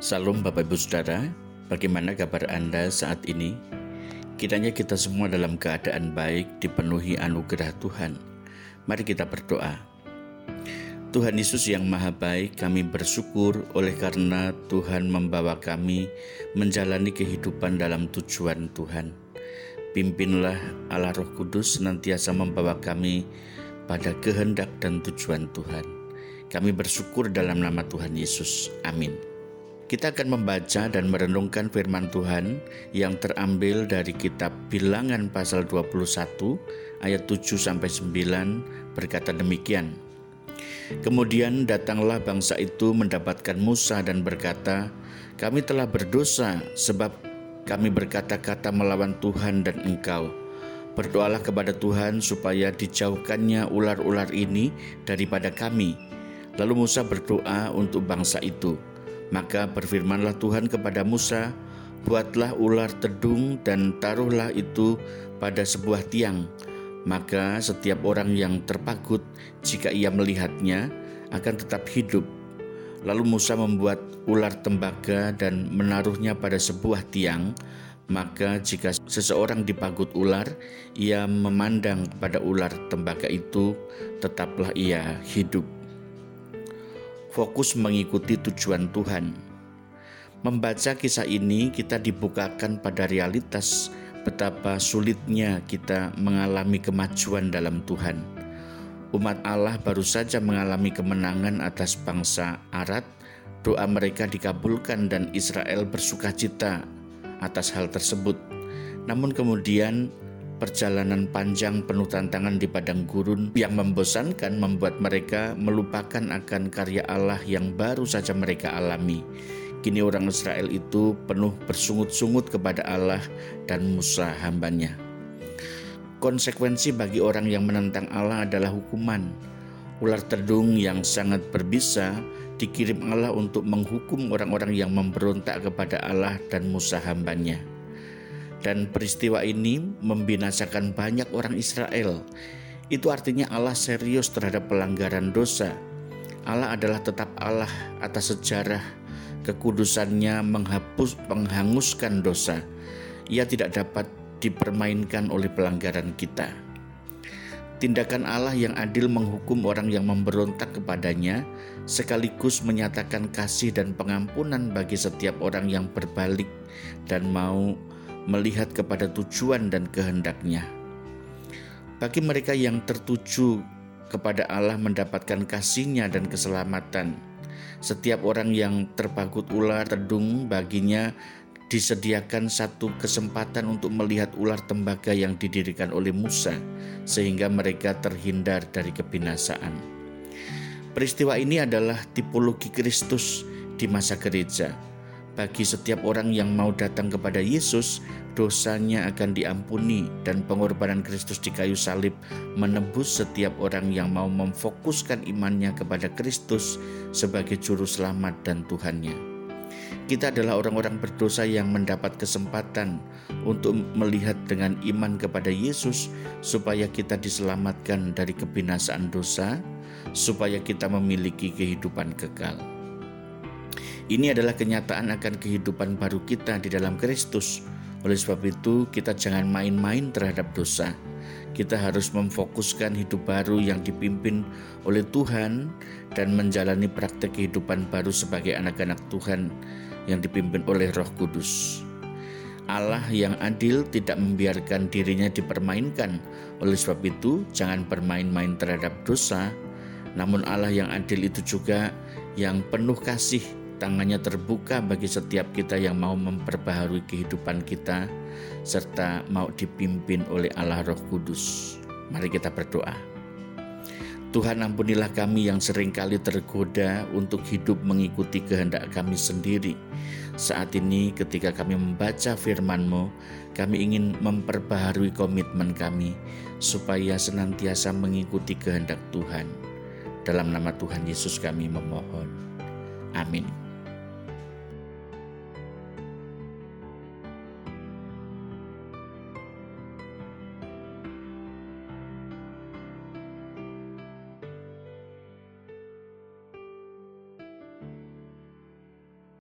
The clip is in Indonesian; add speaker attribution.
Speaker 1: Salam Bapak Ibu Saudara, bagaimana kabar Anda saat ini? Kiranya kita semua dalam keadaan baik dipenuhi anugerah Tuhan. Mari kita berdoa. Tuhan Yesus yang maha baik, kami bersyukur oleh karena Tuhan membawa kami menjalani kehidupan dalam tujuan Tuhan. Pimpinlah Allah Roh Kudus senantiasa membawa kami pada kehendak dan tujuan Tuhan. Kami bersyukur dalam nama Tuhan Yesus. Amin. Kita akan membaca dan merenungkan firman Tuhan yang terambil dari kitab Bilangan pasal 21 ayat 7 sampai 9 berkata demikian. Kemudian datanglah bangsa itu mendapatkan Musa dan berkata, "Kami telah berdosa sebab kami berkata-kata melawan Tuhan dan Engkau." Berdoalah kepada Tuhan supaya dijauhkannya ular-ular ini daripada kami. Lalu Musa berdoa untuk bangsa itu. Maka berfirmanlah Tuhan kepada Musa, "Buatlah ular tedung dan taruhlah itu pada sebuah tiang. Maka setiap orang yang terpagut, jika ia melihatnya, akan tetap hidup." Lalu Musa membuat ular tembaga dan menaruhnya pada sebuah tiang. Maka, jika seseorang dipagut ular, ia memandang pada ular tembaga itu, tetaplah ia hidup fokus mengikuti tujuan Tuhan. Membaca kisah ini, kita dibukakan pada realitas betapa sulitnya kita mengalami kemajuan dalam Tuhan. Umat Allah baru saja mengalami kemenangan atas bangsa Arad, doa mereka dikabulkan dan Israel bersuka cita atas hal tersebut. Namun kemudian perjalanan panjang penuh tantangan di padang gurun yang membosankan membuat mereka melupakan akan karya Allah yang baru saja mereka alami. Kini orang Israel itu penuh bersungut-sungut kepada Allah dan Musa hambanya. Konsekuensi bagi orang yang menentang Allah adalah hukuman. Ular terdung yang sangat berbisa dikirim Allah untuk menghukum orang-orang yang memberontak kepada Allah dan Musa hambanya. Dan peristiwa ini membinasakan banyak orang Israel. Itu artinya Allah serius terhadap pelanggaran dosa. Allah adalah tetap Allah atas sejarah kekudusannya menghapus menghanguskan dosa. Ia tidak dapat dipermainkan oleh pelanggaran kita. Tindakan Allah yang adil menghukum orang yang memberontak kepadanya, sekaligus menyatakan kasih dan pengampunan bagi setiap orang yang berbalik dan mau melihat kepada tujuan dan kehendaknya. Bagi mereka yang tertuju kepada Allah mendapatkan kasihnya dan keselamatan, setiap orang yang terpagut ular terdung baginya disediakan satu kesempatan untuk melihat ular tembaga yang didirikan oleh Musa, sehingga mereka terhindar dari kebinasaan. Peristiwa ini adalah tipologi Kristus di masa gereja, bagi setiap orang yang mau datang kepada Yesus, dosanya akan diampuni dan pengorbanan Kristus di kayu salib menebus setiap orang yang mau memfokuskan imannya kepada Kristus sebagai juru selamat dan Tuhannya. Kita adalah orang-orang berdosa yang mendapat kesempatan untuk melihat dengan iman kepada Yesus supaya kita diselamatkan dari kebinasaan dosa, supaya kita memiliki kehidupan kekal. Ini adalah kenyataan akan kehidupan baru kita di dalam Kristus. Oleh sebab itu, kita jangan main-main terhadap dosa. Kita harus memfokuskan hidup baru yang dipimpin oleh Tuhan dan menjalani praktek kehidupan baru sebagai anak-anak Tuhan yang dipimpin oleh Roh Kudus. Allah yang adil tidak membiarkan dirinya dipermainkan. Oleh sebab itu, jangan bermain-main terhadap dosa. Namun Allah yang adil itu juga yang penuh kasih tangannya terbuka bagi setiap kita yang mau memperbaharui kehidupan kita serta mau dipimpin oleh Allah Roh Kudus. Mari kita berdoa. Tuhan ampunilah kami yang sering kali tergoda untuk hidup mengikuti kehendak kami sendiri. Saat ini ketika kami membaca firman-Mu, kami ingin memperbaharui komitmen kami supaya senantiasa mengikuti kehendak Tuhan. Dalam nama Tuhan Yesus kami memohon. Amin.